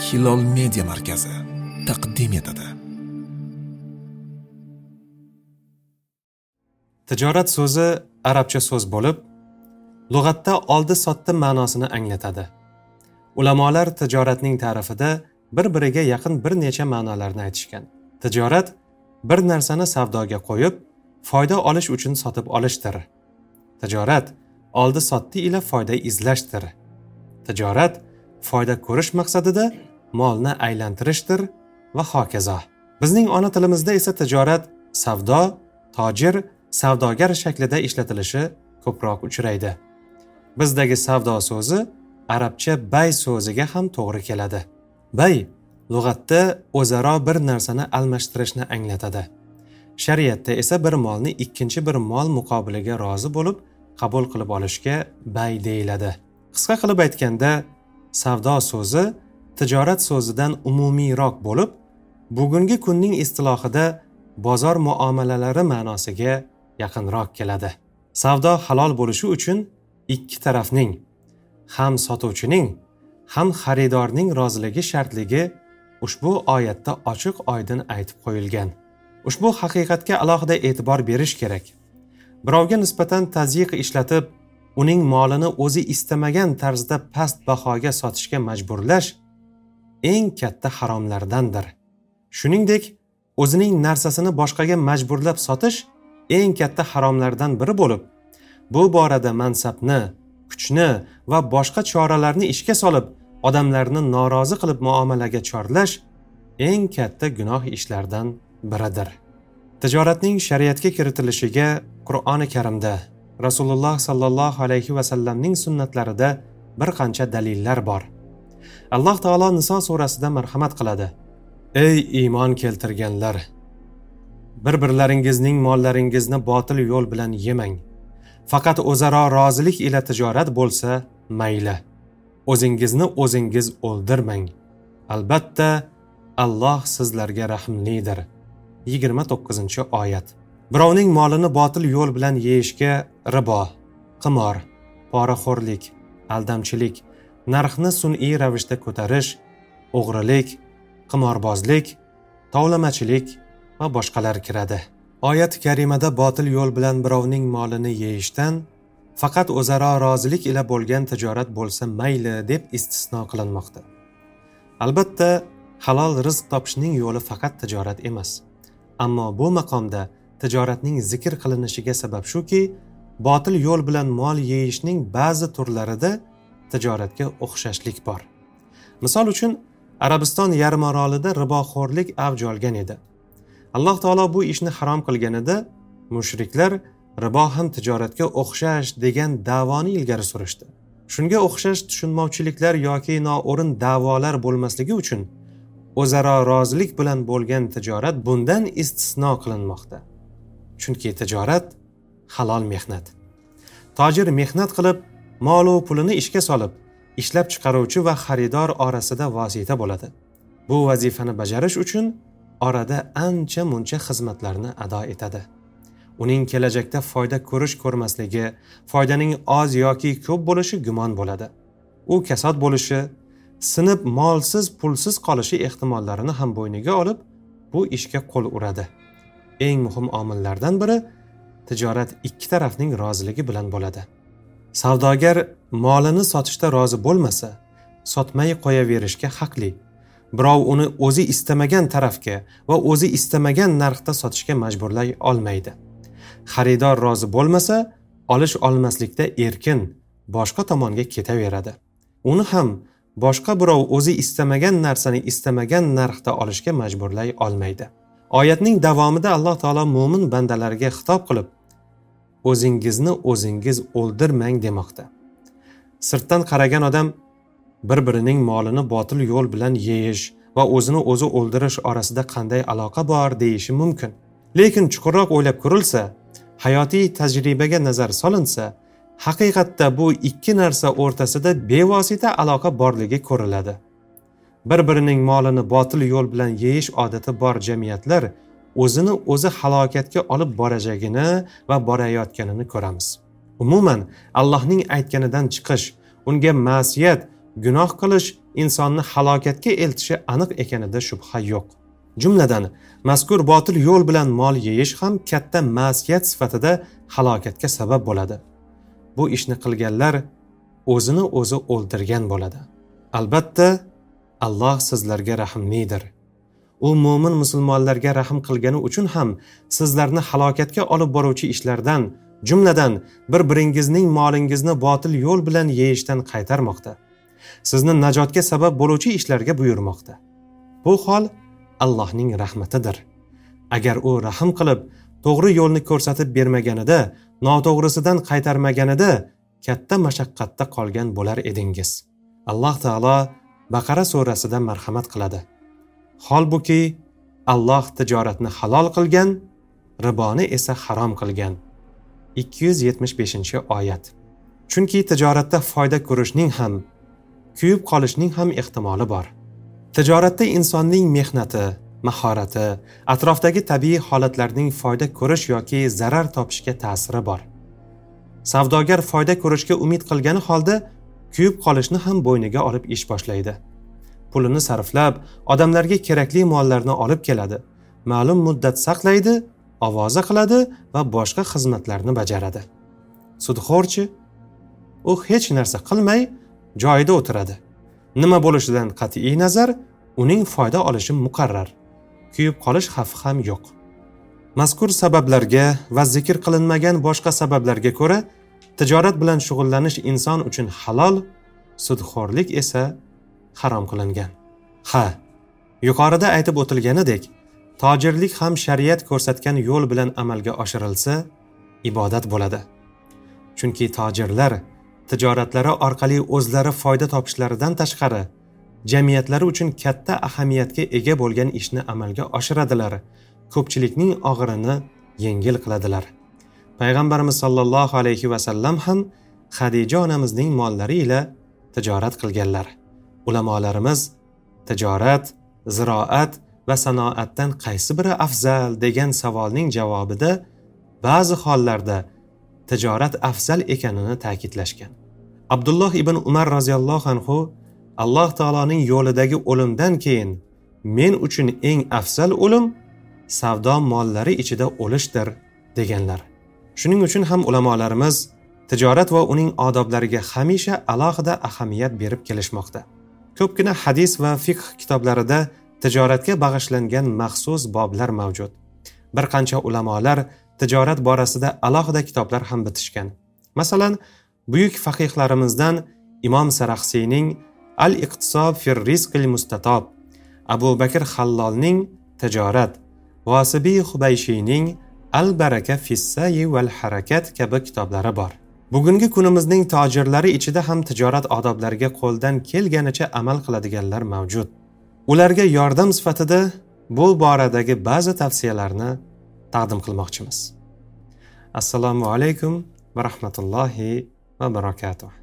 hilol media markazi taqdim etadi. Tijorat so'zi arabcha so'z bo'lib lug'atda oldi sotdi ma'nosini anglatadi. Ulamolar tijoratning ta'rifida bir biriga yaqin bir necha ma'nolarni aytishgan. Tijorat bir narsani savdoga qo'yib foyda olish uchun sotib olishdir. Tijorat oldi sotdi ila foyda izlashdir. Tijorat foyda ko'rish maqsadida molni aylantirishdir va hokazo. Bizning ona tilimizda esa tijorat savdo tojir savdogar shaklida ishlatilishi ko'proq uchraydi. Bizdagi savdo so'zi arabcha bay so'ziga ham to'g'ri keladi. Bay lug'atda o'zaro bir narsani almashtirishni anglatadi. Shariatda esa bir molni ikkinchi bir mol muqobiliga rozi bo'lib qabul qilib olishga bay deyiladi. Qisqa qilib aytganda savdo so'zi tijorat so'zidan umumiyroq bo'lib bugungi kunning istilohida bozor muomalalari ma'nosiga yaqinroq keladi. Savdo halol bo'lishi uchun ikki tarafning ham sotuvchining ham xaridorning roziligi shartligi ushbu oyatda ochiq oydin aytib qo'yilgan. Ushbu haqiqatga alohida e'tibor berish kerak. Birovga nisbatan tazyiq ishlatib uning molini o'zi istamagan tarzda past bahoga sotishga majburlash eng katta haromlardandir. Shuningdek o'zining narsasini boshqaga majburlab sotish eng katta haromlardan biri bo'lib bu borada mansabni kuchni va boshqa choralarni ishga solib odamlarni norozi qilib muomalaga chorlash eng katta gunoh ishlardan biridir. Tijoratning shariatga kiritilishiga qur'oni karimda rasululloh sollallohu alayhi vasallamning sunnatlarida bir qancha dalillar bor. Alloh taolo niso surasida marhamat qiladi. Ey iymon keltirganlar bir birlaringizning mollaringizni botil yo'l bilan yemang. Faqat o'zaro rozilik ila tijorat bo'lsa mayli. O'zingizni o'zingiz o'ldirmang. Albatta alloh sizlarga rahmlidir. Yigirma to'qqizinchi oyat. Birovning molini botil yo'l bilan yeyishga ribo qimor poraxo'rlik aldamchilik narxni sun'iy ravishda ko'tarish o'g'rilik qimorbozlik tovlamachilik va boshqalar kiradi. Oyat karimada botil yo'l bilan birovning molini yeyishdan faqat o'zaro rozilik ila bo'lgan tijorat bo'lsa mayli deb istisno qilinmoqda. Albatta halol rizq topishning yo'li faqat tijorat emas. Ammo bu maqomda tijoratning zikr qilinishiga sabab shuki botil yo'l bilan mol yeyishning ba'zi turlarida tijoratga o'xshashlik bor. Misol uchun arabiston yarmarolida riboxo'rlik avj olgan edi. Alloh taolo bu ishni harom qilganida mushriklar ribo ham tijoratga o'xshash degan davoni ilgari surishdi. Shunga o'xshash tushunmovchiliklar yoki noo'rin da'volar bo'lmasligi uchun o'zaro rozilik bilan bo'lgan tijorat bundan istisno qilinmoqda. Chunki tijorat halol mehnat. Tojir mehnat qilib molu pulini ishga solib ishlab chiqaruvchi va xaridor orasida vosita bo'ladi. Bu vazifani bajarish uchun orada ancha muncha xizmatlarni ado etadi. Uning kelajakda foyda ko'rish ko'rmasligi foydaning oz yoki ko'p bo'lishi gumon bo'ladi. U kasod bo'lishi sinib molsiz pulsiz qolishi ehtimollarini ham bo'yniga olib bu ishga qo'l uradi. Eng muhim omillardan biri tijorat ikki tarafning roziligi bilan bo'ladi. Savdogar molini sotishda rozi bo'lmasa sotmay qo'yaverishga haqli. Birov uni o'zi istamagan tarafga va o'zi istamagan narxda sotishga majburlay olmaydi. Xaridor rozi bo'lmasa olish olmaslikda erkin boshqa tomonga ketaveradi. Uni ham boshqa birov o'zi istamagan narsani istamagan narxda olishga majburlay olmaydi. Oyatning davomida alloh taolo mo'min bandalarga xitob qilib o'zingizni o'zingiz o'ldirmang demoqda. Sirtdan qaragan odam bir birining molini botil yo'l bilan yeyish va o'zini o'zi o'ldirish orasida qanday aloqa bor deyishi mumkin. Lekin chuqurroq o'ylab ko'rilsa hayotiy tajribaga nazar solinsa haqiqatda bu ikki narsa o'rtasida bevosita aloqa borligi ko'riladi. Bir birining molini botil yo'l bilan yeyish odati bor jamiyatlar o'zini o'zi halokatga olib borajagini va borayotganini ko'ramiz. Umuman allohning aytganidan chiqish unga ma'siyat gunoh qilish insonni halokatga eltishi aniq ekanida shubha yo'q. Jumladan mazkur botil yo'l bilan mol yeyish ham katta ma'siyat sifatida halokatga sabab bo'ladi. Bu ishni qilganlar o'zini o'zi o'ldirgan bo'ladi. Albatta alloh sizlarga rahmlidir. U mo'min musulmonlarga rahm qilgani uchun ham sizlarni halokatga olib boruvchi ishlardan jumladan bir biringizning molingizni botil yo'l bilan yeyishdan qaytarmoqda. Sizni najotga sabab bo'luvchi ishlarga buyurmoqda. Bu hol allohning rahmatidir. Agar u rahm qilib to'g'ri yo'lni ko'rsatib bermaganida noto'g'risidan qaytarmaganida katta mashaqqatda qolgan bo'lar edingiz. Alloh taolo baqara surasida marhamat qiladi. Holbuki alloh tijoratni halol qilgan riboni esa harom qilgan. 275 oyat. Chunki tijoratda foyda ko'rishning ham kuyib qolishning ham ehtimoli bor. Tijoratda insonning mehnati mahorati atrofdagi tabiiy holatlarning foyda ko'rish yoki zarar topishga ta'siri bor. Savdogar foyda ko'rishga umid qilgani holda kuyib qolishni ham bo'yniga olib ish boshlaydi. Pulini sarflab odamlarga kerakli mollarni olib keladi. Ma'lum muddat saqlaydi ovoza qiladi va boshqa xizmatlarni bajaradi. Sudxo'rchi u hech narsa qilmay joyida o'tiradi. Nima bo'lishidan qat'iy nazar uning foyda olishi muqarrar. Kuyib qolish xavfi ham yo'q. Mazkur sabablarga va zikr qilinmagan boshqa sabablarga ko'ra tijorat bilan shug'ullanish inson uchun halol sudxo'rlik esa harom qilingan. Ha yuqorida aytib o'tilganidek tojirlik ham shariat ko'rsatgan yo'l bilan amalga oshirilsa ibodat bo'ladi. Chunki tojirlar tijoratlari orqali o'zlari foyda topishlaridan tashqari jamiyatlari uchun katta ahamiyatga ega bo'lgan ishni amalga oshiradilar. Ko'pchilikning og'irini yengil qiladilar. Payg'ambarimiz sollallohu alayhi vasallam ham hadija onamizning mollari ila tijorat qilganlar. Ulamolarimiz tijorat ziroat va sanoatdan qaysi biri afzal degan savolning javobida ba'zi hollarda tijorat afzal ekanini ta'kidlashgan. Abdulloh ibn umar roziyallohu anhu alloh taoloning yo'lidagi o'limdan keyin men uchun eng afzal o'lim savdo mollari ichida o'lishdir deganlar. Shuning uchun ham ulamolarimiz tijorat va uning odoblariga hamisha alohida ahamiyat berib kelishmoqda. Ko'pgina hadis va fiqh kitoblarida tijoratga bag'ishlangan maxsus boblar mavjud. Bir qancha ulamolar tijorat borasida alohida kitoblar ham bitishgan. Masalan buyuk faqihlarimizdan imom saraxsiyning al iqtisob fir rizqil mustatob abu bakr hallolning tijorat vosibiy hubayshiyning al baraka fissayi val harakat kabi kitoblari bor. Bugungi kunimizning tojirlari ichida ham tijorat odoblariga qo'ldan kelganicha amal qiladiganlar mavjud. Ularga yordam sifatida bu boradagi ba'zi tavsiyalarni taqdim qilmoqchimiz. Assalomu alaykum va rahmatullohi va barakatuh.